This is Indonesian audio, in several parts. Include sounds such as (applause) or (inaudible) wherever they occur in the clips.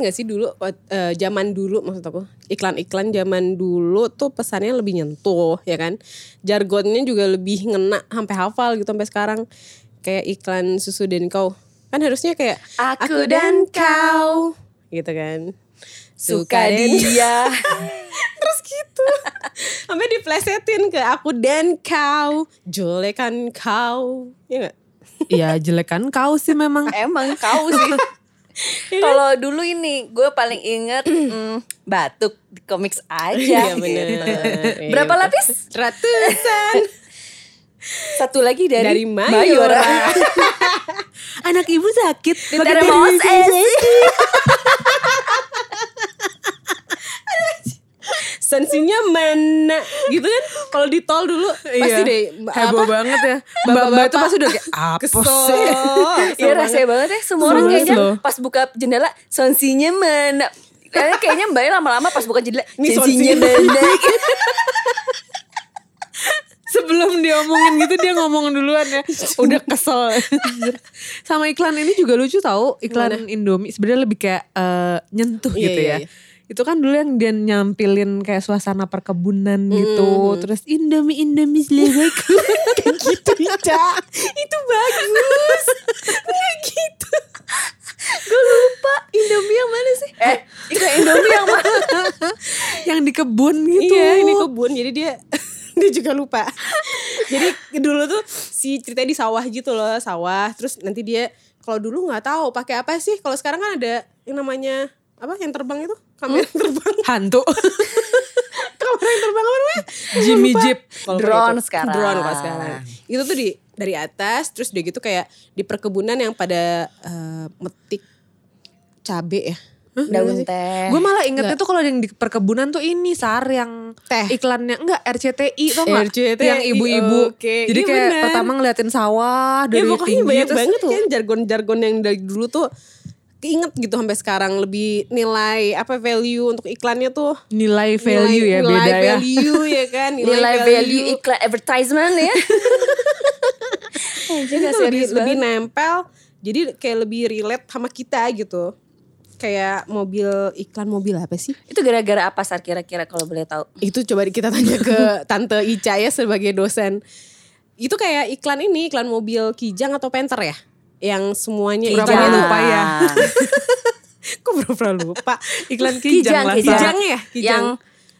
gak sih dulu eh, zaman dulu maksud aku iklan-iklan zaman dulu tuh pesannya lebih nyentuh ya kan jargonnya juga lebih ngena sampai hafal gitu sampai sekarang kayak iklan susu dan kau kan harusnya kayak Aku dan kau. gitu kan Suka dan- dia. (laughs) terus gitu sampai diplesetin ke aku dan kau jolekan kau ya gak? Iya jelekan kau sih memang. Emang kau sih. (laughs) Kalau dulu ini gue paling inget mm, batuk di komiks aja. Iya bener (laughs) Berapa Iya, lapis? Ratusan (laughs) Satu lagi dari, dari Mayora. (laughs) Anak ibu sakit. Dari Mos Sensinya mana (laughs) gitu kan kalau di tol dulu pasti Iya. deh Heboh apa, banget ya. (laughs) Mbak-mbak itu pasti udah kayak (laughs) apa sih? Iya rasanya banget ya Semua orang kayaknya pas buka jendela Sonsinya mana Kayaknya, kayaknya mbaknya lama-lama pas buka jendela Sonsinya mana Sebelum dia ngomongin gitu dia ngomong duluan ya. Udah kesel. Sama iklan ini juga lucu tahu. Iklan Indomie sebenarnya lebih kayak eh, nyentuh Iya, gitu iya, ya. iya. Itu kan dulu yang dia nyampilin kayak suasana perkebunan gitu. Terus Indomie Indomie seleraku. (laughs) kayak gitu Ica itu bagus. Kayak gitu. Gue lupa Indomie yang mana sih? Eh iklan Indomie yang mana? (laughs) Yang di kebun gitu. iya ini kebun. Jadi dia (laughs) dia juga lupa. Jadi dulu tuh si ceritanya di sawah gitu loh sawah. Terus nanti dia kalau dulu nggak tahu pakai apa sih? Kalau sekarang kan ada yang namanya apa yang terbang itu kamera yang terbang (laughs) Hantu. (laughs) kamera yang terbang apa namanya Jimmy Jeep. Drone itu. sekarang. Drone kalau sekarang. Itu tuh di dari atas terus udah gitu kayak di perkebunan yang pada eh, metik cabe ya. Daun teh Gue malah ingetnya tuh kalau yang di perkebunan tuh ini sar yang Teh. iklannya enggak RCTI tau gak? RCTI, yang ibu-ibu. oke. Jadi Iya kayak bener. pertama ngeliatin sawah Ya dari pokoknya tinggi banyak terus banget tuh kan jargon-jargon yang dari dulu tuh keinget gitu sampai sekarang lebih nilai apa value untuk iklannya tuh? Nilai value nilai, ya nilai beda ya. value ya (laughs) kan? Nilai value. iklan advertisement ya. (laughs) Jadi lebih lebih nempel jadi kayak lebih relate sama kita gitu. Kayak mobil iklan mobil apa sih? Itu gara-gara apa Sar kira-kira kalau boleh tahu? Itu coba kita tanya ke (laughs) tante Ica ya sebagai dosen. Itu kayak iklan ini iklan mobil Kijang atau Panther ya yang semuanya iklannya tuh lupa ya. (laughs) kok pura-pura lupa Iklan Kijang, kijang, lah. kijang. Sar. Kijang ya kijang Yang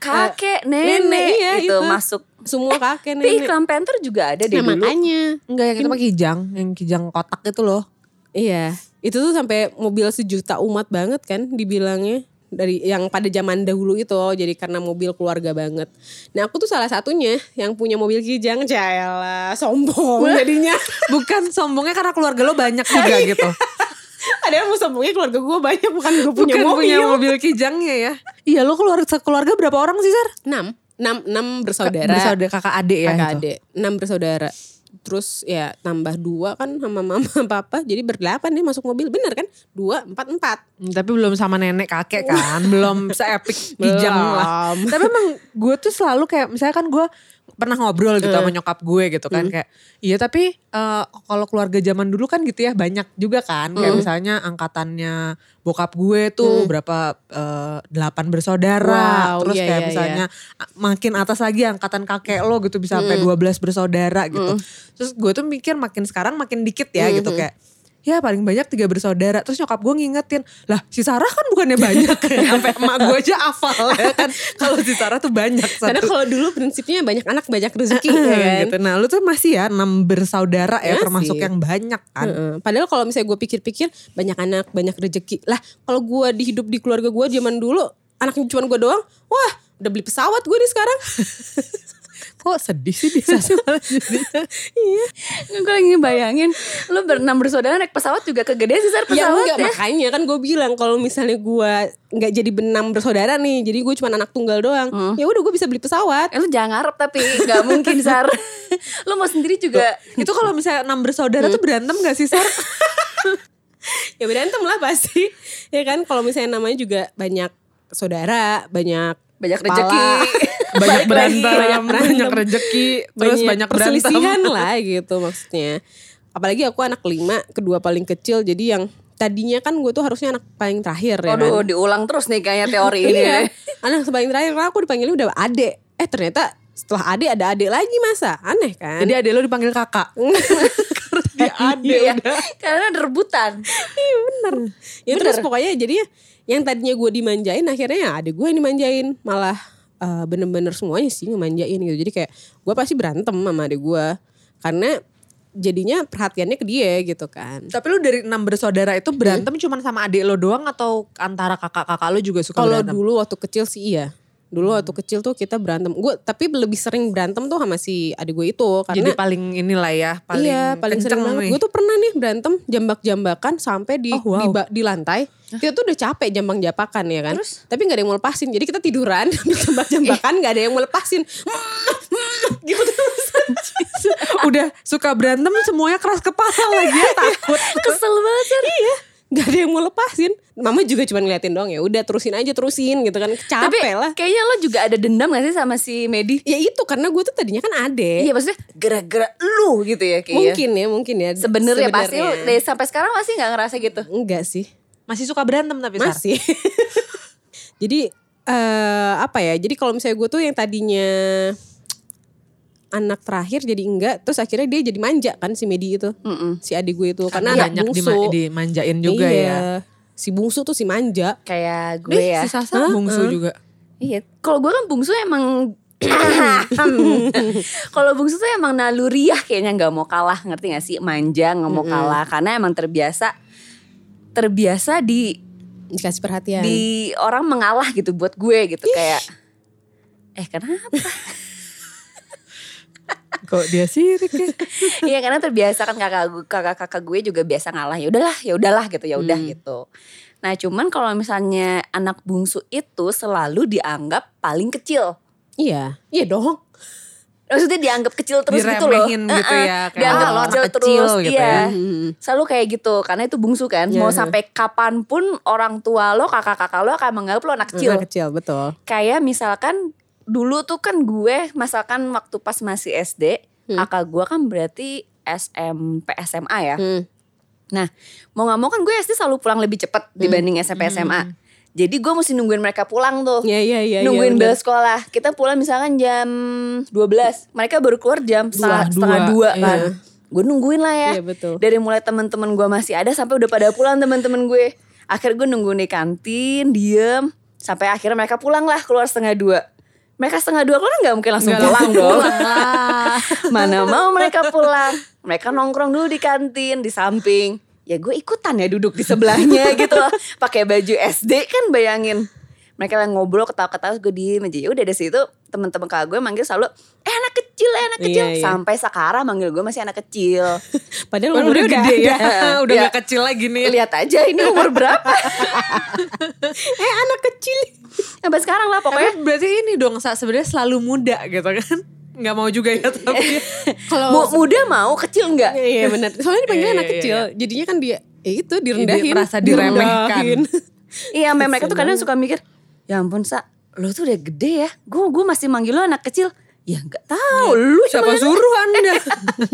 kakek, nenek, nenek, iya, itu, itu. masuk semua kakek Tapi nenek iklan Panther juga ada deh Nah, dulu makanya Enggak yang itu mah kijang, yang kijang kotak itu loh. Iya, itu tuh sampai mobil sejuta umat banget kan dibilangnya dari yang pada zaman dahulu itu jadi karena mobil keluarga banget. Nah aku tuh salah satunya yang punya mobil kijang, Jayalah sombong jadinya. (laughs) Bukan sombongnya karena keluarga lo banyak juga gitu. (laughs) Padahal mau sombongnya keluarga gue banyak bukan gue punya Bukan mobil. punya mobil kijangnya ya. Iya lo keluarga keluarga berapa orang sih Sar? Enam, enam, enam bersaudara. Bersaudara kakak adik ya. kakak gitu. adik, enam bersaudara. Terus ya tambah dua kan sama (laughs) mama papa jadi berdelapan nih masuk mobil. Bener kan? Dua empat empat. Hmm, Tapi belum sama nenek kakek kan, (laughs) belum seepik kijang lah. (laughs) Tapi emang gue tuh selalu kayak misalnya kan gue pernah ngobrol gitu sama nyokap gue gitu kan kayak iya tapi eh, kalau keluarga zaman dulu kan gitu ya banyak juga kan kayak misalnya angkatannya bokap gue tuh berapa eh, delapan bersaudara Wow, terus iya, kayak iya, misalnya a- makin atas lagi angkatan kakek lo gitu bisa sampai 12 bersaudara gitu. Terus gue tuh mikir makin sekarang makin dikit ya gitu kayak ya paling banyak tiga bersaudara terus nyokap gue ngingetin lah si Sarah kan bukannya banyak (laughs) sampai emak gue aja hafal ya kan (laughs) kalau si Sarah tuh banyak Karena satu kalau dulu prinsipnya banyak anak banyak rezeki ya kan. gitu. Nah lu tuh masih ya enam bersaudara ya Masih. termasuk yang banyak kan. Padahal kalau misalnya gue pikir-pikir banyak anak banyak rezeki. Lah kalau gue di hidup di keluarga gue zaman dulu anaknya cuma gue doang. Wah udah beli pesawat gue nih sekarang. (laughs) Kok sedih sih bisa sih iya. Gue lagi bayangin Lu berenam bersaudara naik pesawat juga kegedean sih Sar Ya pesawat enggak ya, makanya kan gue bilang kalau misalnya gue nggak jadi benam bersaudara nih, jadi gue cuma anak tunggal doang. Ya udah gue bisa beli pesawat. Eh, lu jangan ngarep tapi gak mungkin Sar (laughs) Lu mau sendiri juga Itu kalau misalnya enam bersaudara tuh berantem gak sih Sar? (laughs) ya berantem lah pasti. Ya kan kalau misalnya namanya juga banyak saudara, banyak Banyak rezeki. Banyak berantem, banyak banyak, berantem. rezeki, terus banyak, berantem. perselisihan lah gitu maksudnya. Apalagi aku anak kelima, kedua paling kecil jadi yang tadinya kan gue tuh harusnya anak paling terakhir ya Aduh, kan. diulang terus nih kayaknya teori (laughs) ini. Iya. deh. Anak paling terakhir karena aku dipanggilnya udah adek. Eh ternyata setelah adek ada adek lagi masa. Aneh kan? Jadi adek lo dipanggil kakak. (laughs) Karena dia adek Iya, udah. karena ada rebutan. Iya bener. Ya terus pokoknya jadinya yang tadinya gue dimanjain akhirnya ya adek gue yang dimanjain. Malah eh, bener-bener semuanya sih ngemanjain gitu. Jadi kayak gue pasti berantem sama adek gue. Karena jadinya perhatiannya ke dia gitu kan. Tapi lu dari enam bersaudara itu berantem cuman sama adik lo doang atau antara kakak-kakak lo juga suka Kalau berantem? dulu waktu kecil sih iya. Dulu waktu kecil tuh kita berantem. Gue tapi lebih sering berantem tuh sama si adik gue itu Jadi karena paling inilah ya, paling iya paling sering banget. Gue tuh pernah nih berantem jambak-jambakan sampai di Oh, wow. di, di lantai. Kita tuh udah capek jambak-jambakan ya kan. Terus? Tapi nggak ada yang mau lepasin. Jadi kita tiduran (laughs) jambak-jambakan nggak ada yang mau lepasin. gitu terus. Udah suka berantem semuanya keras kepala lagi ya takut. (laughs) Kesel banget iya. Gak ada yang mau lepasin. Mama juga cuma ngeliatin doang ya. Udah terusin aja terusin gitu kan. Tapi Capek lah. kayaknya lo juga ada dendam gak sih sama si Medi? Ya itu karena gue tuh tadinya kan ade. Iya maksudnya gara-gara lu gitu ya kayaknya. Mungkin ya, mungkin ya. Sebenarnya pasti dari sampai sekarang masih nggak ngerasa gitu. Enggak sih. Masih suka berantem tapi Sar? Masih. (laughs) jadi eh apa ya? Jadi kalau misalnya gue tuh yang tadinya anak terakhir jadi enggak, terus akhirnya dia jadi manja kan si Medi itu. Mm-mm. Si adik gue itu karena, Karena anak banyak bungsu. dima- dimanjain juga iya. ya. Si bungsu tuh si manja. Kayak gue Eh, ya. si Sasa bungsu juga. Iya, kalau gue kan bungsu emang (laughs) kalau bungsu tuh emang naluriah kayaknya nggak mau kalah ngerti gak sih manja nggak mau kalah karena emang terbiasa terbiasa di Dikasih perhatian. di orang mengalah gitu buat gue gitu kayak eh kenapa Kok dia sirik ya? (laughs) Iya karena terbiasa kan kakak kakak kakak gue juga biasa ngalah ya udahlah ya udahlah gitu ya udah gitu. Nah cuman kalau misalnya anak bungsu itu selalu dianggap paling kecil. Iya. Iya dong. Maksudnya dianggap kecil terus gitu loh. Diremehin gitu Eh-eh, ya, kayak, dianggap "Ah, anak kecil, kecil," terus. gitu iya. ya. Hmm. Selalu kayak gitu karena itu bungsu kan. Mau Iya. sampai kapan pun orang tua lo kakak-kakak lo akan menganggap lo anak kecil. Anak kecil betul. Kayak misalkan dulu tuh kan gue misalkan waktu pas masih SD, kakak gue kan berarti SMP SMA ya. Hmm. Nah, mau nggak mau kan gue SD selalu pulang lebih cepat dibanding SMP SMA. Jadi gue mesti nungguin mereka pulang tuh. Iya iya iya. nungguin iya, bel sekolah. Kita pulang misalkan jam 12. Mereka baru keluar jam setengah, Dua. setengah dua Iya. kan. Gue nungguin lah ya. Iya, betul. Dari mulai teman-teman gue masih ada sampai udah pada pulang teman-teman gue. Akhirnya gue nunggu di kantin, diem. Sampai akhirnya mereka pulang lah keluar setengah dua. Mereka setengah dua keluar nggak mungkin langsung Nggak pulang dong. (laughs) Mana mau mereka pulang. Mereka nongkrong dulu di kantin, di samping. Ya gue ikutan ya duduk di sebelahnya gitu loh. Pakai baju SD kan bayangin. Mereka yang ngobrol ketawa-ketawa gue diem aja. Ya udah dari situ teman-teman kakak gue manggil selalu eh anak kecil eh anak kecil. Iya, iya. Sampai sekarang manggil gue masih anak kecil. (laughs) Padahal Kan umurnya udah gede ya. (laughs) Udah Iya. gak kecil lagi nih. Lihat aja ini umur berapa. (laughs) Eh anak kecil. Sampai sekarang lah pokoknya. Tapi berarti ini dong sebenarnya selalu muda gitu kan. Gak mau juga ya tapi. Kalau Mu- muda mau kecil enggak? Iya, iya benar. Soalnya dipanggil Iya, anak iya, kecil. Jadinya kan dia ya itu direndahin. Merasa diremehkan. Iya, mereka tuh kadang suka mikir, ya ampun sa, lo tuh udah gede ya. Gue gue masih manggil lo anak kecil. Ya nggak tahu, lu Siapa gimana? suruh anda?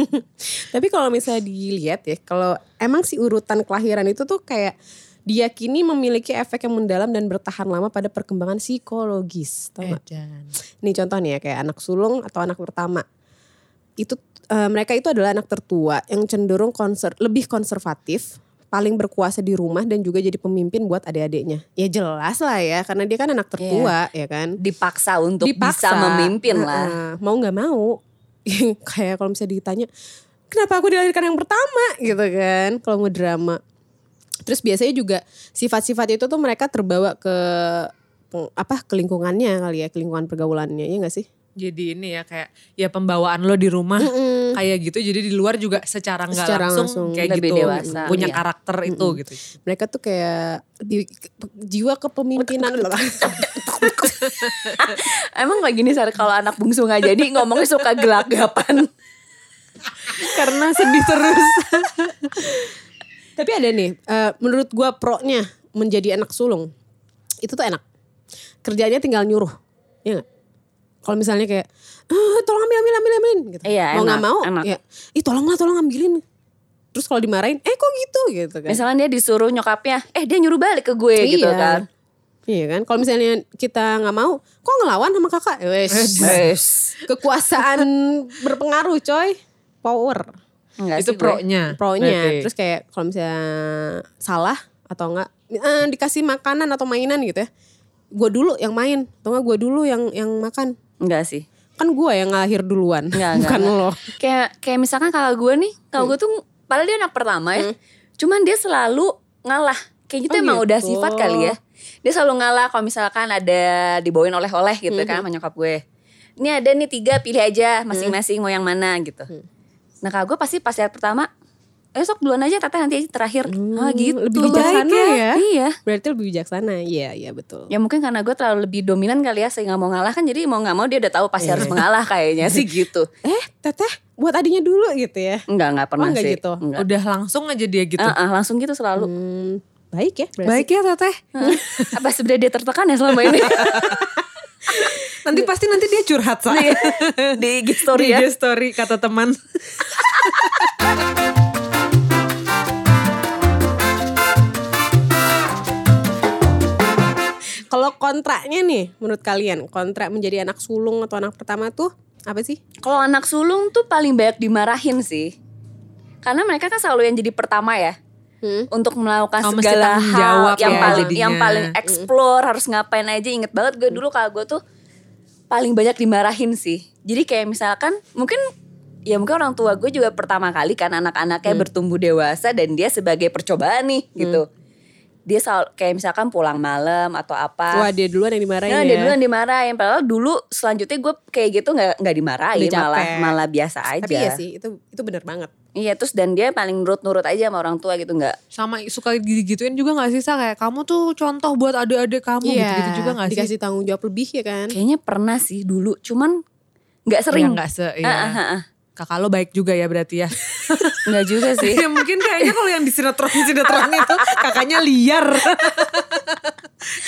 (laughs) Tapi kalau misalnya dilihat ya, kalau emang si urutan kelahiran itu tuh kayak diyakini memiliki efek yang mendalam dan bertahan lama pada perkembangan psikologis. Tau nggak? Nih contoh nih ya kayak anak sulung atau anak pertama. Itu eh, mereka itu adalah anak tertua yang cenderung konser lebih konservatif, paling berkuasa di rumah dan juga jadi pemimpin buat adik-adiknya. Ya jelas lah ya karena dia kan anak tertua ya kan. Dipaksa untuk bisa memimpin lah. Mau nggak mau. (laughs) kayak kalau misalnya ditanya, kenapa aku dilahirkan yang pertama gitu kan? Kalau mau drama. Terus biasanya juga sifat-sifat itu tuh mereka terbawa ke apa ke lingkungannya kali ya, ke lingkungan pergaulannya, ya gak sih? Jadi ini ya kayak ya pembawaan lo di rumah kayak gitu. Jadi di luar juga secara nggak langsung, langsung kayak lebih gitu dewasa, punya iya. karakter itu gitu. Mereka tuh kayak di, jiwa kepemimpinan (laughs) Emang kayak gini Sar, kalau anak bungsu nggak jadi ngomongnya suka gelagapan. (laughs) Karena sedih terus. (laughs) Tapi ada nih, eh, menurut gua pro-nya menjadi anak sulung. Itu tuh enak. Kerjanya tinggal nyuruh. Ya gak? Kalau misalnya kayak, "Eh, tolong ambil, ambil, ambil, ambilin. Gitu. Iya, mau nggak mau, enak. ya, ih tolonglah, tolong ambilin. terus kalau dimarahin eh kok gitu gitu kan Misalnya dia disuruh nyokapnya, eh dia nyuruh balik ke gue gitu Iya. kan. Iya kan kalau misalnya kita nggak mau kok ngelawan sama kakak wes kekuasaan (laughs) berpengaruh coy power Enggak itu gue. pro-nya. pro-nya berarti. terus kayak kalau misalnya salah atau enggak eh, dikasih makanan atau mainan gitu ya gue dulu yang main atau enggak gue dulu yang yang makan Enggak sih. kan gue yang lahir duluan Enggak, enggak, bukan enggak. lo Kayak kayak misalkan kalau gue nih, kalau gue tuh padahal dia anak pertama ya. Cuman dia selalu ngalah. Kayak gitu Oh emang udah gitu. sifat kali ya. Dia selalu ngalah kalau misalkan ada dibawain oleh-oleh gitu kan sama nyokap gue. Ini ada nih tiga pilih aja masing-masing mau yang mana gitu. Nah kalau gue pasti pas lihat pertama, eh sok duluan aja teteh nanti aja terakhir. ah gitu. lebih bijaksana Baik ya. Iya. berarti lebih bijaksana iya iya betul Ya mungkin karena gue terlalu lebih dominan kali ya sehingga mau ngalah kan jadi mau nggak mau dia udah tahu pasti harus mengalah kayaknya sih (laughs) gitu. eh teteh buat adiknya dulu gitu ya Enggak enggak pernah enggak sih. gitu? Enggak. Udah langsung aja dia gitu. Ah, ah, langsung gitu selalu. Hmm, baik ya berarti Baik ya teteh. Apa sebenarnya dia tertekan ya selama ini? (laughs) Nanti pasti nanti dia curhat sa. Iya. Di IG story Di ya. IG story kata teman. (laughs) kalau kontraknya nih menurut kalian kontrak menjadi anak sulung atau anak pertama tuh apa sih Kalau anak sulung tuh paling banyak dimarahin sih. Karena mereka kan selalu yang jadi pertama ya. Hmm. Untuk melakukan Oh, segala hal jawab yang ya paling jadinya. yang paling explore harus ngapain aja inget banget gue dulu kalau gue tuh paling banyak dimarahin sih. Jadi kayak misalkan mungkin ya mungkin orang tua gue juga pertama kali kan anak-anaknya bertumbuh dewasa dan dia sebagai percobaan nih gitu. Dia selalu kayak misalkan pulang malam atau apa. wah dia duluan yang dimarahin Nah, ya dia dulu yang dimarahin. Padahal dulu selanjutnya gue kayak gitu nggak nggak dimarahin, Udah capek. malah malah biasa aja. tapi iya sih itu itu bener banget Iya, terus dan dia paling nurut-nurut aja sama orang tua gitu nggak. Sama suka gitu-gituin juga gak sih Sa? Kayak kamu tuh contoh buat adik-adik kamu gitu-gitu juga gak sih? Iya, dikasih tanggung jawab lebih ya kan Kayaknya pernah sih dulu, cuman nggak Ya sering. gak se, iya. Ah, ah, ah, ah. Kakak lo baik juga ya berarti ya. (laughs) Nggak juga sih. ya mungkin kayaknya kalau yang di sinetron-sinetron itu kakaknya liar. (laughs)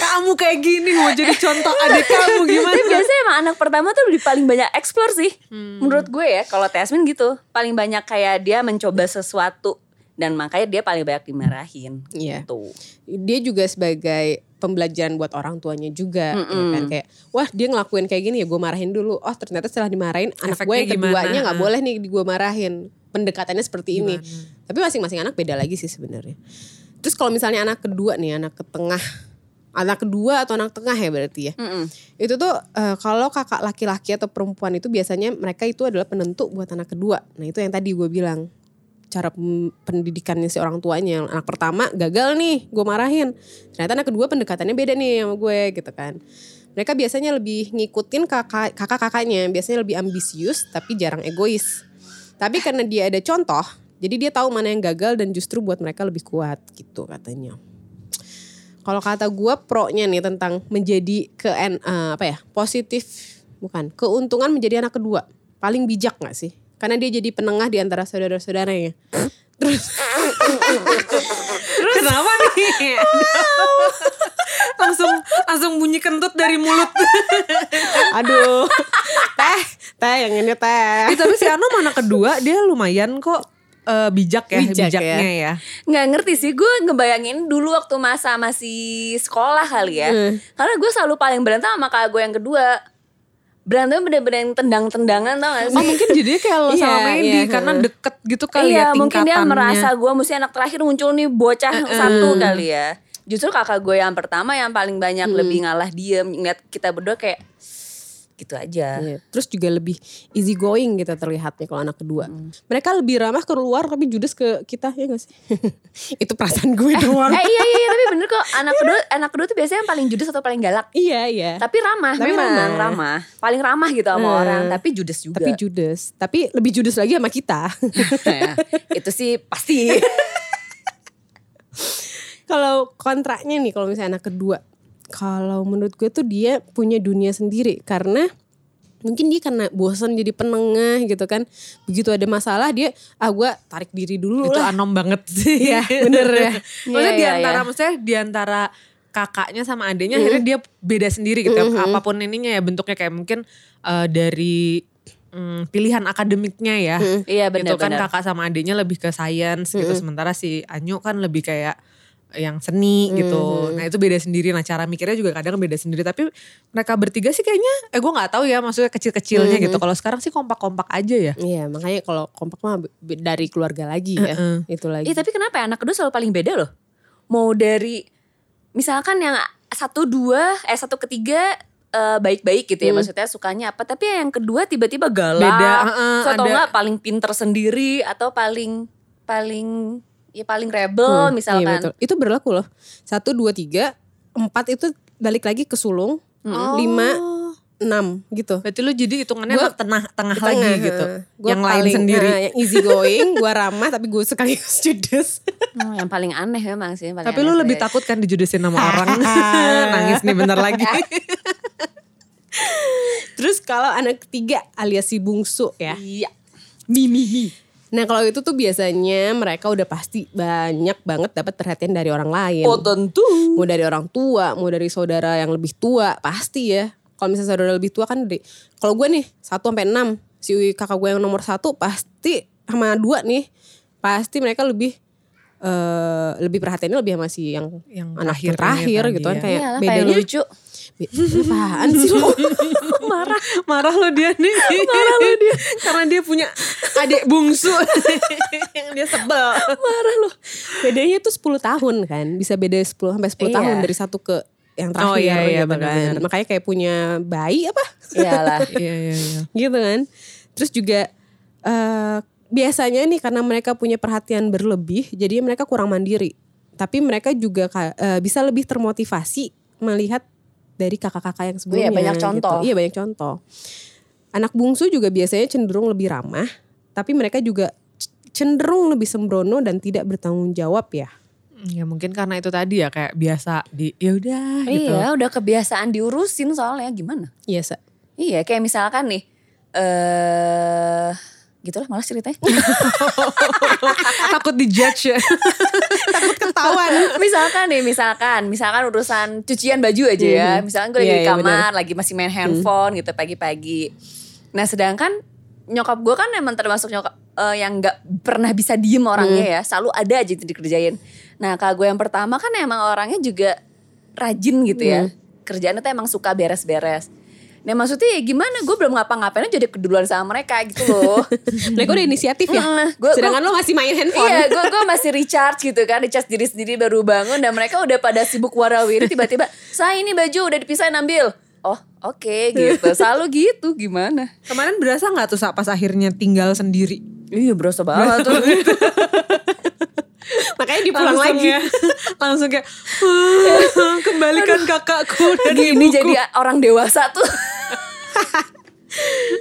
kamu kayak gini mau jadi contoh adik kamu gimana? Tapi biasanya emang anak pertama tuh lebih paling banyak explore sih. Hmm. Menurut gue ya, kalau Tasmin gitu, paling banyak kayak dia mencoba sesuatu dan makanya dia paling banyak dimarahin. Iya. Tuh. dia juga sebagai pembelajaran buat orang tuanya juga ya kan? Kayak wah dia ngelakuin kayak gini ya gue marahin dulu. Oh ternyata setelah dimarahin anak gue yang keduanya gimana? nggak boleh nih gue marahin. Pendekatannya seperti ini. Tapi masing-masing anak beda lagi sih sebenarnya. Terus kalau misalnya anak kedua nih anak ke tengah anak kedua atau anak tengah ya berarti ya. Mm-mm. itu tuh eh, kalau kakak laki-laki atau perempuan itu biasanya mereka itu adalah penentu buat anak kedua. Nah itu yang tadi gue bilang cara pendidikannya si orang tuanya. Anak pertama gagal nih gue marahin. Ternyata anak kedua pendekatannya beda nih sama gue gitu kan. Mereka biasanya lebih ngikutin kakak kakak kakaknya biasanya lebih ambisius tapi jarang egois. Tapi karena dia ada contoh jadi dia tahu mana yang gagal dan justru buat mereka lebih kuat gitu katanya. Kalau kata gue pro-nya nih tentang menjadi ke eh, apa ya positif bukan keuntungan menjadi anak kedua. Paling bijak nggak sih karena dia jadi penengah di antara saudara-saudaranya terus Kenapa nih? (laughs) langsung langsung bunyi kentut dari mulut. aduh teh teh yang ini teh Eh, tapi si Ano anak kedua dia lumayan kok eh, bijak ya Bijak bijaknya ya. nggak ngerti sih gue ngebayangin dulu waktu masa masih sekolah kali ya Hmm. karena gue selalu paling berantem sama kakak gue yang kedua berantem bener-bener yang tendang-tendangan tau gak sih? Oh mungkin jadinya kayak (laughs) lo Iya, sama Mandy iya, karena deket gitu kali iya ya mungkin dia merasa gue mesti anak terakhir muncul nih bocah satu kali ya. Justru kakak gue yang pertama yang paling banyak lebih ngalah diem ngeliat kita berdua kayak gitu aja Iya, Terus juga lebih easy going gitu terlihatnya kalau anak kedua. Mereka lebih ramah ke luar tapi judes ke kita ya gak sih? (laughs) Itu perasaan gue doang. eh iya iya tapi bener kok anak kedua anak kedua tuh biasanya yang paling judes atau paling galak iya iya. tapi ramah Tapi memang ramah. ramah. paling ramah gitu sama Hmm. orang tapi judes juga Tapi judes. Tapi lebih judes lagi sama kita. (laughs) Ya, itu sih pasti (laughs) kalau kontraknya nih kalau misalnya anak kedua. Kalau menurut gue tuh dia punya dunia sendiri karena mungkin dia karena bosan jadi penengah gitu kan. Begitu ada masalah dia ah gue tarik diri dulu itu lah. anom banget (laughs) sih. Iya, bener ya. (laughs) maksudnya iya, di antara iya. maksudnya di antara kakaknya sama adiknya akhirnya dia beda sendiri gitu. Apa pun ininya ya bentuknya kayak mungkin eh, dari mm, pilihan akademiknya ya. Iya Itu kan kakak sama adiknya lebih ke sains gitu. Sementara si Anyu kan lebih kayak yang seni gitu. Nah itu beda sendiri. Nah cara mikirnya juga kadang beda sendiri. Tapi mereka bertiga sih kayaknya, eh gue nggak tahu ya maksudnya kecil-kecilnya gitu. Kalau sekarang sih kompak-kompak aja ya. Iya makanya kalau kompak mah dari keluarga lagi ya. Itu lagi. Iya tapi kenapa ya anak kedua selalu paling beda loh. Mau dari misalkan yang satu dua eh satu ketiga eh, baik-baik gitu ya maksudnya sukanya apa tapi yang kedua tiba-tiba galak Beda, heeh, atau ada. enggak paling pinter sendiri atau paling paling ya paling rebel Hmm, misalkan Iya betul. Itu berlaku loh. Satu, dua, tiga, empat itu balik lagi ke sulung. Lima, enam gitu. Berarti lu jadi hitungannya Gua- tengah tengah lagi tengah, gitu. heeh. Gua yang lain paling, sendiri. eh, yang easy going, gue ramah tapi gue sekaligus (laughs) judes. Oh, yang paling aneh memang sih paling Tapi aneh lu lebih ya. takut kan dijudesin sama (laughs) orang. (laughs) Nangis nih bentar lagi. Terus kalau anak ketiga alias si bungsu ya. iya mimi Nah kalau itu tuh biasanya mereka udah pasti banyak banget dapat perhatian dari orang lain. oh tentu Mau dari orang tua, mau dari saudara yang lebih tua, pasti ya. Kalau misalnya saudara lebih tua kan dari, kalau gue nih 1 sampai 6, si kakak gue yang nomor satu pasti sama dua nih, pasti mereka lebih eh lebih perhatiannya lebih sama si yang, Yang anak terakhir terakhir gitu kan ya. kayak Iyalah, bedanya paling lucu apaan sih lo? (laughs) marah marah lo dia nih marah lo dia karena dia punya adik bungsu yang (laughs) dia sebel Marah loh. Bedanya tuh 10 tahun kan. Bisa beda 10 sampai 10 Iya. tahun dari satu ke yang terakhir Oh, iya, iya, gitu kan. benar-benar. Makanya kayak punya bayi apa? iyalah (laughs) iya iya iya gitu kan. Terus juga eh biasanya nih karena mereka punya perhatian berlebih, jadi mereka kurang mandiri. Tapi mereka juga eh, bisa lebih termotivasi melihat dari kakak-kakak yang sebelumnya. banyak gitu. contoh. Iya banyak contoh. Anak bungsu juga biasanya cenderung lebih ramah, tapi mereka juga cenderung lebih sembrono dan tidak bertanggung jawab ya. ya mungkin karena itu tadi ya kayak biasa di ya udah gitu iya udah kebiasaan diurusin soalnya gimana Iya, Sa. Iya, kayak misalkan nih, eh gitulah malas ceritanya. (laughs) takut dijudge ya (laughs) Takut ketahuan. misalkan nih, misalkan, misalkan urusan cucian baju aja ya. Misalkan gue lagi Iya, di iya, kamar, lagi masih main handphone gitu pagi-pagi. Nah, sedangkan nyokap gue kan emang termasuk nyokap eh, yang nggak pernah bisa diem orangnya ya, selalu ada aja yang dikerjain. Nah, kak gue yang pertama kan emang orangnya juga rajin gitu ya. Kerjaannya tuh emang suka beres-beres. Nah maksudnya ya gimana gue belum ngapa-ngapain aja jadi keduluan sama mereka gitu loh. (laughs) Mereka udah inisiatif ya. Mm, gua- Sedangkan lo masih main handphone. Iya, gue gue masih recharge gitu kan, recharge diri sendiri baru bangun dan mereka udah pada sibuk warawiri tiba-tiba, saya ini baju udah dipisahin ambil. Oh oke gitu, selalu gitu gimana? kemarin berasa nggak tuh pas akhirnya tinggal sendiri Iya berasa banget tuh. (laughs) Makanya dipulang langsung lagi. ya (laughs) langsung kayak "Ah, (laughs) kembalikan kakakku dan Gini ibuku." jadi orang dewasa tuh. (laughs)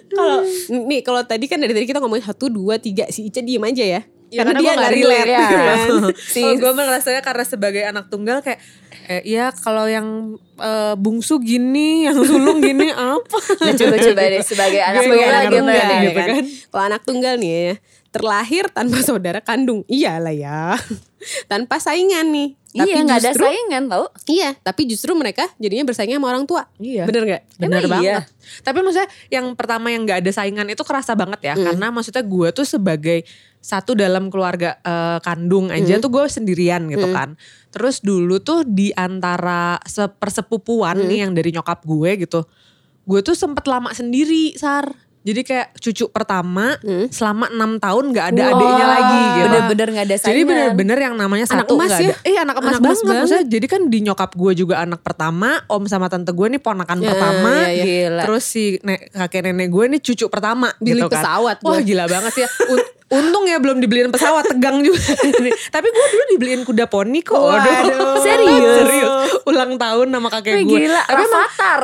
Kalau nih kalau tadi kan dari tadi kita ngomongin satu dua tiga si Ica diem aja ya. Ya, karena, karena dia nggak relate. ya. kan. Si- Kalau gue merasanya karena sebagai anak tunggal kayak eh, ya kalau yang eh, bungsu gini, yang sulung gini apa? Nah, coba-coba deh sebagai anak Sebagai tunggal gimana tunggal, nih? gitu kan. Kalau anak tunggal nih ya, terlahir tanpa saudara kandung. Iyalah ya. (laughs) tanpa saingan nih. Iya nggak ada saingan tau. Iya, tapi justru mereka jadinya bersaing sama orang tua. Iya. Bener gak? Bener Emang banget. iya? Tapi maksudnya yang pertama yang gak ada saingan itu kerasa banget ya. Karena maksudnya gue tuh sebagai satu dalam keluarga eh, kandung aja tuh gue sendirian gitu kan. Terus dulu tuh di antara sepersepupuan nih yang dari nyokap gue gitu. Gue tuh sempet lama sendiri Sar. Jadi kayak cucu pertama selama enam tahun gak ada adiknya Wah, lagi gitu. bener-bener nggak ada Jadi saingan. bener-bener yang namanya Anak satu emas nggak ya? ada. Eh anak emas Anak emas banget. banget. Maksudnya jadi kan di nyokap gue juga anak pertama, om sama tante gue nih ponakan Ya, pertama. ya, ya. Gila. Terus si ne- kakek nenek gue nih cucu pertama Beli gitu kan. pesawat Wah gue. gila banget ya. Un- Untung ya belum dibeliin pesawat tegang juga. (laughs) Tapi gue dulu dibeliin kuda poni kok. Waduh. (laughs) Serius? Serius. Ulang tahun sama kakek gue. gila, Tapi emang Rafathar.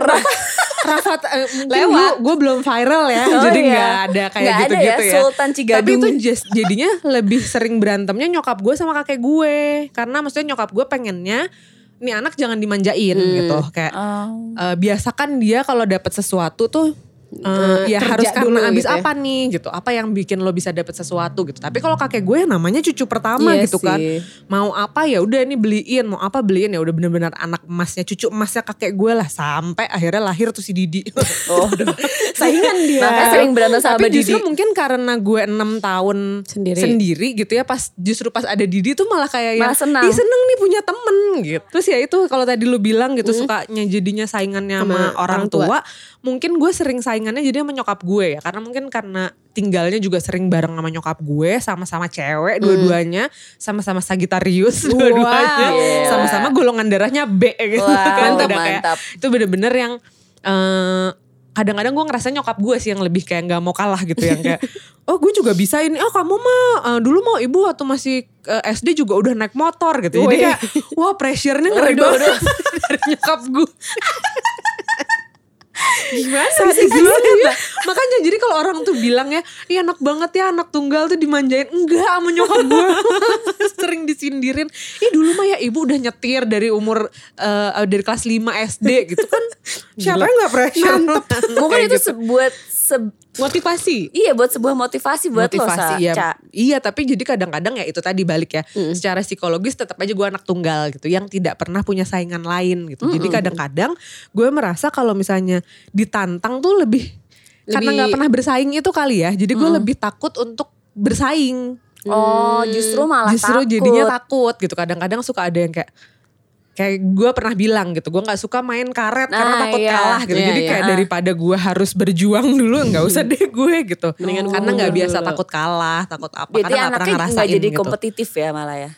Rafat eh, Lewat. gue belum viral ya. (laughs) Oh jadi iya. nggak ada kayak ada gitu-gitu ya, ya. Sultan Cigadung. Tapi itu just- jadinya lebih sering berantemnya nyokap gue sama kakek gue. Karena maksudnya nyokap gue pengennya nih anak jangan dimanjain gitu. Kayak Oh. eh, biasakan dia kalau dapat sesuatu tuh eh, ya harus dulu karena abis gitu ya. apa nih gitu apa yang bikin lo bisa dapet sesuatu gitu tapi kalau kakek gue namanya cucu pertama Iya gitu kan sih. mau apa ya udah ini beliin mau apa beliin ya udah bener-bener anak emasnya cucu emasnya kakek gue lah sampai akhirnya lahir tuh si Didi (laughs) Oh. (laughs) Saingan dia. Makanya sering berantem sama tapi Didi. justru mungkin karena gue enam tahun Sendiri. sendiri. gitu ya pas justru pas ada Didi tuh malah kayak Malah senang. "Ih, seneng nih punya temen gitu terus ya itu kalau tadi lu bilang gitu sukanya jadinya saingannya sama, Sama orang orang tua. tua. mungkin gue sering saingannya jadi sama nyokap gue ya. Karena mungkin karena tinggalnya juga sering bareng sama nyokap gue sama-sama cewek dua-duanya sama-sama Sagitarius dua-duanya Gila. sama-sama golongan darahnya B gitu. Wow, kan Udah kayak- mantap. itu bener-bener yang eh, kadang-kadang gue ngerasa nyokap gue sih yang lebih kayak nggak mau kalah gitu yang kayak (laughs) oh gue juga bisa ini. Oh kamu mah eh, dulu mau ibu waktu masih eh, SD juga udah naik motor gitu. Jadi kayak wah pressure-nya ngeri banget (laughs) dari nyokap gue (laughs) Gimana sadis banget ya. makanya jadi kalau orang tuh bilang ya iya enak banget ya anak tunggal tuh dimanjain. Enggak sama nyokap gue (laughs) sering disindirin. Ih dulu mah ya ibu udah nyetir dari umur eh, dari kelas 5 SD gitu kan siapa yang gak pressure (laughs) Mungkin Kayak itu gitu. sebuat se- Motivasi. iya buat sebuah motivasi buat lo Sa, iya. Ca. Iya, tapi jadi kadang-kadang ya itu tadi balik ya. Secara psikologis tetap aja gue anak tunggal gitu yang tidak pernah punya saingan lain gitu. Jadi kadang-kadang gue merasa kalau misalnya ditantang tuh lebih, karena Lebih- nggak pernah bersaing itu kali ya. Jadi gue lebih takut untuk bersaing. Oh, justru malah Justru takut. jadinya takut gitu. Kadang-kadang suka ada yang kayak kayak gue pernah bilang gitu, gue nggak suka main karet karena Ah, takut iya. kalah gitu. Iya, Jadi iya. kayak daripada gue harus berjuang dulu, nggak usah deh gue gitu. Mendingan karena nggak biasa dulu. takut kalah, takut apa Berarti karena nggak pernah ngerasain nggak jadi gitu. kompetitif ya malah ya.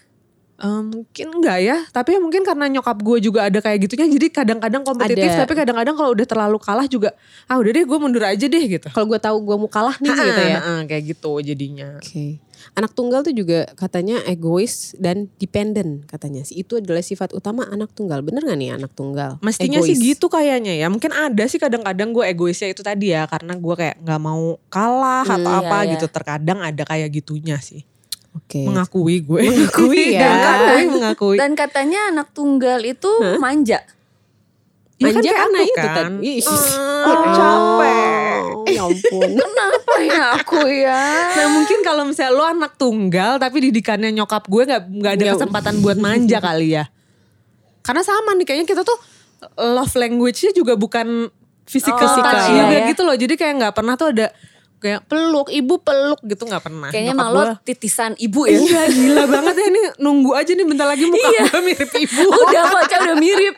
Eh, mungkin enggak ya, tapi ya mungkin karena nyokap gue juga ada kayak gitunya, jadi kadang-kadang kompetitif, Ada. tapi kadang-kadang kalau udah terlalu kalah juga, ah udah deh gue mundur aja deh gitu. Kalau gue tahu gue mau kalah nih gitu ya. Ha-ha, kayak gitu jadinya. Oke. Anak tunggal tuh juga katanya egois dan dependent katanya sih. Itu adalah sifat utama anak tunggal. Bener gak nih anak tunggal? Mestinya sih Egois. gitu kayaknya ya. Mungkin ada sih kadang-kadang gue egoisnya itu tadi ya, karena gue kayak nggak mau kalah atau Hmm, apa iya, gitu. Terkadang ada kayak gitunya sih. Oke. Mengakui gue. Mengakui (laughs) ya. mengakui, mengakui. Dan katanya anak tunggal itu manja. Ya kan Manja kayak karena aku itu kan. tadi. Ih, capek. Oh, ya ampun. (laughs) Kenapa ya aku ya? Nah mungkin kalau misalnya lo anak tunggal tapi didikannya nyokap gue nggak nggak ada Nggak. kesempatan buat manja kali ya. Karena sama nih kayaknya kita tuh love language-nya juga bukan physical Oh, touch iya, juga iya. gitu loh. Jadi kayak nggak pernah tuh ada kayak peluk, ibu peluk gitu nggak pernah. Kayaknya Nyokap lo gue- titisan ibu ya. Iya gila banget ya ini nunggu aja nih bentar lagi muka Iya. gue mirip ibu. (laughs) udah kok Ca, udah mirip.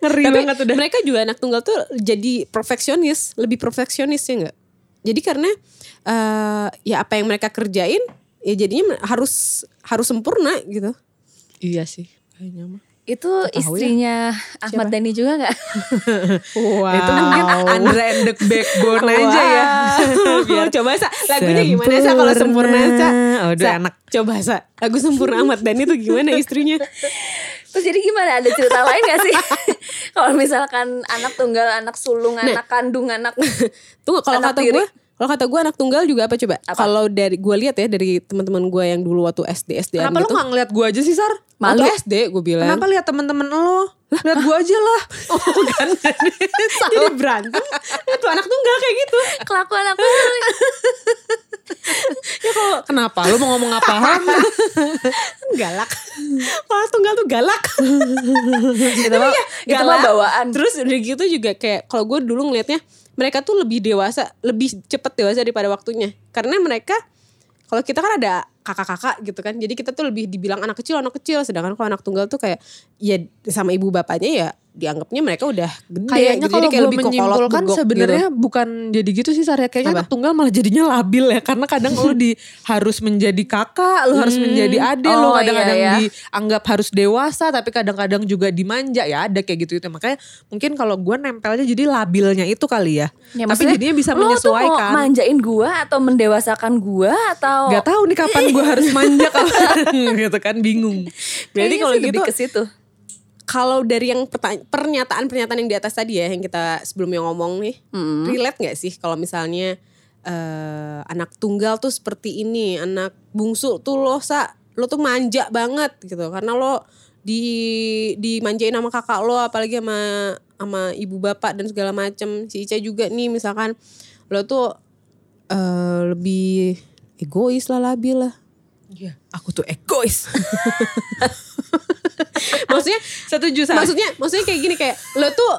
Ngeri Tapi banget udah. mereka juga anak tunggal tuh jadi perfeksionis, lebih perfeksionis ya enggak? Jadi karena eh, ya apa yang mereka kerjain ya jadinya harus harus sempurna gitu. Iya sih kayaknya mah. Itu ya. istrinya Ahmad Dhani juga gak? Wow. Itu mungkin Andra and the Backbone aja ya. (laughs) Biar coba sa lagunya gimana sa kalau sempurna sa? Oh, udah Sa, enak. Coba sa lagu sempurna amat dan itu gimana istrinya? Terus jadi gimana? Ada cerita lain gak sih? (laughs) Kalau misalkan anak tunggal, anak sulung, anak kandung, anak (laughs) Tunggu kalau kata gue kalau kata gue anak tunggal juga apa coba? Kalau dari gue lihat ya dari teman-teman gue yang dulu waktu SD SD Kenapa gitu. lo gak ngeliat gue aja sih Sar? Waktu Malu. SD gue bilang. Kenapa lihat temen-temen lo? Lihat gue aja lah. (laughs) Oh kan. (laughs) Jadi berantem. Itu anak tunggal kayak gitu. kelakuan aku. (laughs) Ya kalau Kenapa? Lo mau ngomong apa? galak. Kalau tunggal tuh galak. itu mah, itu mah bawaan. Terus udah gitu juga kayak kalau gue dulu ngelihatnya mereka tuh lebih dewasa, lebih cepet dewasa daripada waktunya. Karena mereka kalau kita kan ada kakak-kakak gitu kan. Jadi kita tuh lebih dibilang anak kecil, anak kecil. Sedangkan kalau anak tunggal tuh kayak ya sama ibu bapaknya ya dianggapnya mereka udah gede. Kayaknya gitu. kalau Jadi kayak gue menyimpulkan begok sebenarnya gitu. bukan jadi gitu sih Sarya. Kayaknya Apa? anak tunggal malah jadinya labil ya. Karena kadang lo di (laughs) harus menjadi kakak, lo harus menjadi adik, lo Oh, kadang-kadang iya, iya. dianggap harus dewasa, tapi kadang-kadang juga dimanja ya. Ada kayak gitu itu. Makanya mungkin kalau gue nempelnya jadi labilnya itu kali ya. Ya, tapi jadinya bisa lo tuh mau menyesuaikan. manjain gua atau mendewasakan gua atau Gak tahu nih kapan gue harus manja (laughs) kapan (laughs) gitu kan bingung. Kayaknya kalau gitu lebih ke situ. Kalau dari yang pernyataan-pernyataan yang di atas tadi ya yang kita sebelumnya ngomong nih, relate nggak sih kalau misalnya eh, anak tunggal tuh seperti ini, anak bungsu tuh lo sa, lo tuh manja banget gitu. Karena lo di dimanjain sama kakak lo apalagi sama sama ibu bapak dan segala macem. Si Ica juga nih misalkan lo tuh eh, lebih egois lah labil lah. Iya, aku tuh egois. (laughs) (laughs) maksudnya Setuju sama. maksudnya maksudnya kayak gini kayak lo tuh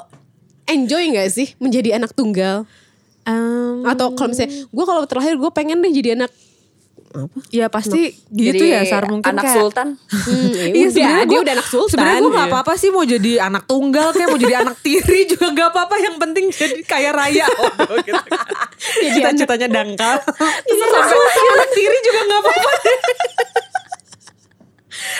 enjoy nggak sih menjadi anak tunggal atau kalau misalnya gue kalau terlahir gue pengen deh jadi anak apa ya pasti gitu Jadi ya Sar mungkin anak kayak sultan. Hmm, (laughs) ya Iya sebenarnya dia gua- udah anak sultan Sebenarnya gue gak ya. apa-apa sih mau jadi anak tunggal kayak mau jadi anak tiri juga gak apa-apa. Yang penting jadi kaya raya. (laughs) Oh, gitu. Cita-citanya dangkal. Terus sampai anak tiri juga gak apa-apa.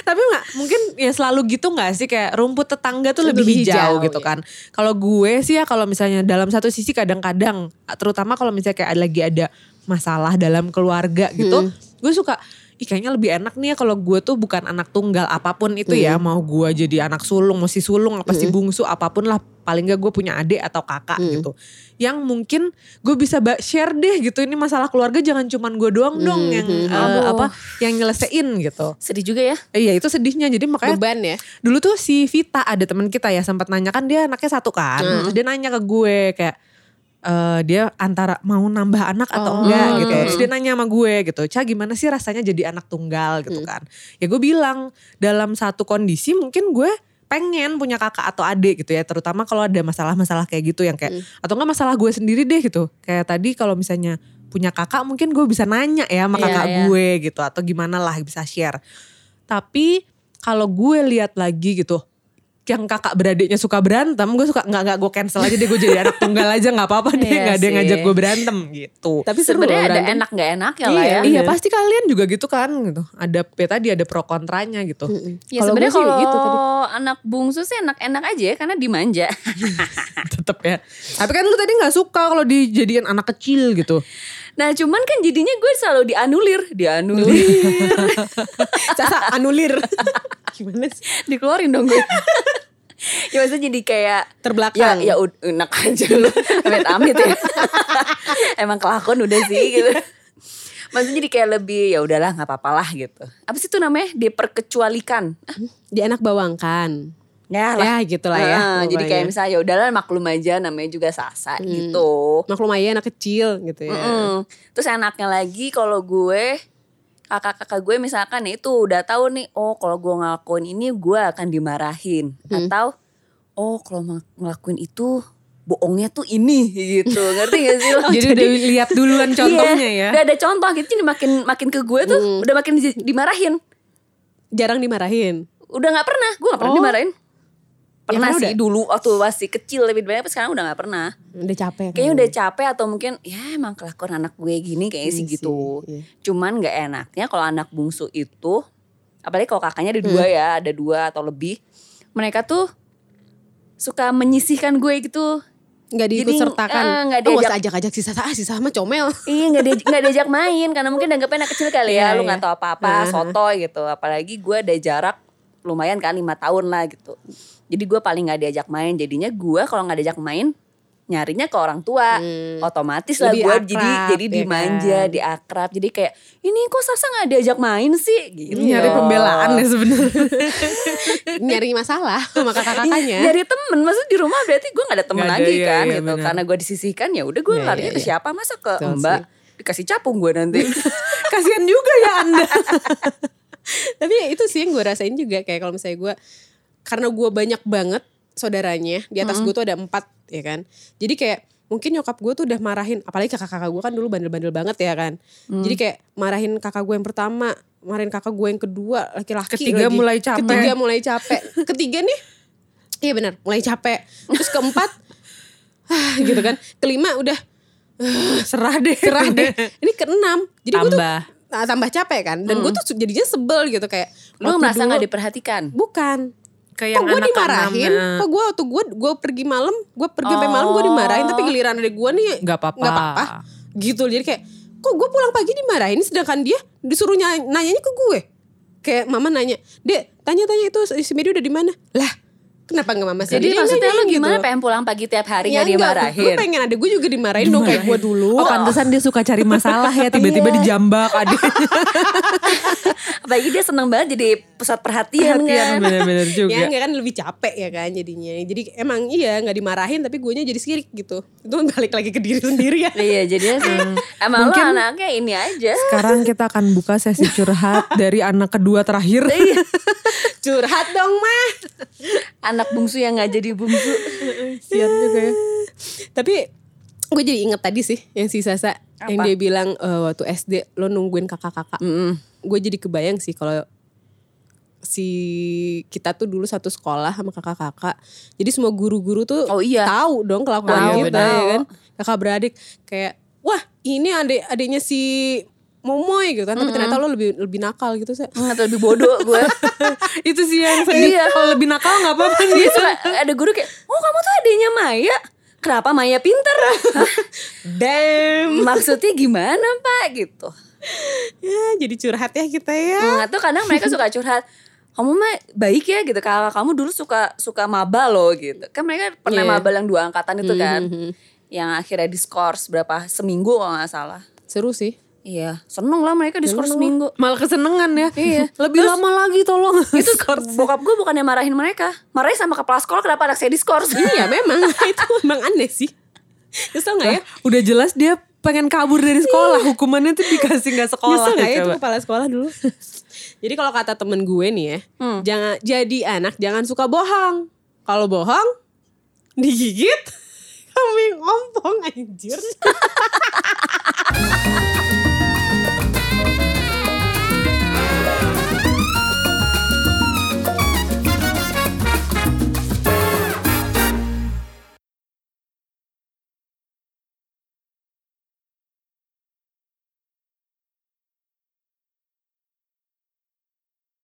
Tapi nggak mungkin ya selalu gitu nggak sih kayak rumput tetangga tuh lebih, Lebih hijau, hijau, gitu ya. kan. Kalau gue sih ya kalau misalnya dalam satu sisi kadang-kadang terutama kalau misalnya kayak lagi ada masalah dalam keluarga gitu, gue suka Ih kayaknya lebih enak nih ya kalau gue tuh bukan anak tunggal apa pun itu ya. Mau gue jadi anak sulung mau si sulung apa si bungsu apa pun lah. Paling gak gue punya adik atau kakak gitu. Yang mungkin gue bisa share deh gitu ini masalah keluarga jangan cuman gue doang dong yang eh, Aduh. apa yang nyelesain gitu. Sedih juga ya. Eh, Iya itu sedihnya. Jadi makanya beban ya. dulu tuh si Vita ada teman kita ya sempat nanya kan dia anaknya satu kan? Terus dia nanya ke gue kayak eh, dia antara mau nambah anak atau Oh, enggak gitu. Oke. terus dia nanya sama gue gitu Ca gimana sih rasanya jadi anak tunggal? gitu kan. Ya gue bilang dalam satu kondisi mungkin gue pengen punya kakak atau adik gitu ya terutama kalau ada masalah-masalah kayak gitu yang kayak atau enggak masalah gue sendiri deh gitu. Kayak tadi kalau misalnya punya kakak mungkin gue bisa nanya ya sama Iya, kakak iya. gue gitu atau gimana lah bisa share. Tapi kalau gue lihat lagi gitu yang kakak beradiknya suka berantem gue suka nggak nggak gue cancel aja deh gue jadi anak tunggal aja nggak apa-apa deh Iya nggak ada yang ngajak gue berantem gitu tapi Sebenarnya ada berantem. enak nggak enak ya lah Iya. ya. iya pasti kalian juga gitu kan gitu ada ya tadi ada pro kontranya gitu Ya Kalau sebenarnya kalau gitu tadi. anak bungsu sih enak-enak aja ya karena dimanja. (laughs) tetep ya tapi kan lu tadi nggak suka kalau dijadiin anak kecil gitu Nah cuman kan jadinya gue selalu dianulir, dianulir, (laughs) Sasa anulir (laughs) gimana sih dikeluarin dong gue. (laughs) ya maksudnya jadi kayak Terbelakang. Ya, ya enak aja lu. Amit-amit ya. (laughs) Emang kelakuan udah sih gitu. Maksudnya jadi kayak lebih ya udahlah nggak apa-apa lah gitu. Apa sih itu namanya? Diperkecualikan. Di anak bawangkan Ya lah. ya gitulah ya Nah, jadi kayak misalnya ya udahlah maklum aja namanya juga sasa gitu. maklum aja anak kecil gitu ya Mm-mm. Terus enaknya lagi kalau gue kakak-kakak gue misalkan ya itu udah tahu nih oh kalau gue ngelakuin ini gue akan dimarahin atau oh kalau ng- ngelakuin itu bohongnya tuh ini gitu ngerti gak sih lo? (laughs) jadi, udah lihat duluan (laughs) contohnya Iya, ya Udah ada contoh gitu jadi makin makin ke gue tuh udah makin di- dimarahin. jarang dimarahin Udah nggak pernah, gue nggak pernah Oh. dimarahin. Ya, Pernah karena sih udah- dulu waktu masih kecil lebih banyak, tapi sekarang udah nggak pernah. udah capek kan? Kayaknya udah capek atau mungkin ya emang kelakuan anak gue gini kayaknya sih Iya gitu. iya. Cuman nggak enaknya kalau anak bungsu itu, apalagi kalau kakaknya ada dua Hmm. ya, ada dua atau lebih, mereka tuh suka menyisihkan gue gitu. nggak Jadi, diikut sertakan eh, nggak oh, diajak- usah ajak-ajak si Sasa ah si Sasa mah comel Iya nggak diajak, nggak diajak main karena mungkin dianggapnya anak kecil kali ya, Iya, lu nggak iya. tahu apa-apa, Heeh. sotoy gitu. Apalagi gue ada jarak lumayan kan lima tahun lah gitu. Jadi gue paling nggak diajak main. Jadinya gue kalau nggak diajak main nyarinya ke orang tua. Hmm. Otomatis lah gue jadi jadi ya dimanja, kan? diakrab. Jadi kayak ini kok Sasa nggak diajak main sih? Gitu. nyari pembelaan ya sebenarnya (laughs) nyari masalah sama kakak-kakaknya Dari temen, maksudnya di rumah berarti gue gak ada temen Nggak ada, lagi iya, kan iya, gitu. benar. Karena gue disisihkan ya udah gue Iya, larinya iya, ke iya. siapa? Masa ke Betul mbak? sih. Dikasih capung gue nanti. (laughs) kasihan juga ya anda tapi itu sih yang gue rasain juga kayak kalau misalnya gue karena gue banyak banget saudaranya di atas gue tuh ada empat ya kan? Jadi kayak mungkin nyokap gue tuh udah marahin apalagi kakak-kakak gue kan dulu bandel-bandel banget ya kan? Jadi kayak marahin kakak gue yang pertama marahin kakak gue yang kedua laki-laki Ketiga lagi. mulai capek. ketiga mulai capek. Ketiga nih? Iya benar. Mulai capek. Terus keempat? (laughs) Ah, gitu kan. Kelima udah serah deh. cerah deh. Ini keenam. Jadi gue tuh Tambah. nah, tambah capek kan. Dan gue tuh jadinya sebel gitu kayak waktu merasa dulu- gak diperhatikan? bukan kayak kok gue dimarahin? kok gue waktu gue gue pergi malam gue pergi sampai malam gue dimarahin tapi giliran adek gue nih Nggak apa-apa. nggak apa-apa. Gitu jadi kayak kok gue pulang pagi dimarahin sedangkan dia disuruh ny- nanyanya ke gue? Kayak mama nanya dek tanya-tanya itu si Medi udah di mana? Lah kenapa nggak mama Jadi sendiri maksudnya aja lu gimana gitu. pengen pulang pagi tiap hari Ya nggak enggak, dimarahin? gue pengen ada gue juga dimarahin dong kayak gue dulu. Oh pantesan dia suka cari masalah ya (laughs) tiba-tiba Iya. dijambak adiknya. (laughs) Apalagi dia seneng banget jadi pusat perhatian, Perhatian kan. bener-bener juga. Ya enggak kan lebih capek ya kan jadinya. Jadi emang iya nggak dimarahin tapi gue jadi sirik gitu. Itu (laughs) balik lagi ke diri sendiri ya. Iya jadinya sih Emang Mungkin- lu anaknya ini aja Sekarang kita akan buka sesi curhat dari anak kedua terakhir. Iya. Curhat dong mah. Anak bungsu yang gak jadi bungsu Sian juga ya. Tapi gue jadi inget tadi sih yang si Sasa yang Apa? dia bilang eh, waktu SD lo nungguin kakak-kakak. Mm-mm. Gue jadi kebayang sih kalau si kita tuh dulu satu sekolah sama kakak-kakak. Jadi semua guru-guru tuh Oh iya. tahu dong kelakuan Tahu, kita tahu. ya kan. Kakak beradik kayak wah ini adik adiknya si Momoy gitu kan. Tapi ternyata lo lebih lebih nakal gitu sih. Atau lebih bodoh gue (laughs) Itu sih yang sedih. Iya. Kalau lebih nakal gak apa-apa Dia gitu. suka ada guru kayak Oh kamu tuh adiknya Maya Kenapa Maya pinter? (laughs) Damn. Maksudnya gimana pak gitu Ya jadi curhat ya kita ya. Hmm, Atau kadang mereka suka curhat kamu mah baik ya gitu kalau kamu dulu suka suka maba loh gitu kan mereka pernah Iya. mabal yang dua angkatan itu kan Mhm. yang akhirnya diskors berapa seminggu kalau nggak salah Seru sih. Iya seneng lah mereka diskors seminggu Malah kesenengan ya. Iya. (laughs) Lebih lama lagi tolong. (laughs) itu (laughs) bokap gue bukannya marahin mereka marahin sama kepala sekolah kenapa anak saya diskors Iya memang itu memang aneh sih. Kesel gak ya? Udah jelas dia pengen kabur dari sekolah. Hukumannya tuh dikasih gak sekolah. Nyesel gak ya itu kepala sekolah dulu? Jadi kalau kata temen gue nih ya, Hmm. jangan jadi anak jangan suka bohong. Kalau bohong digigit kambing ompong anjir.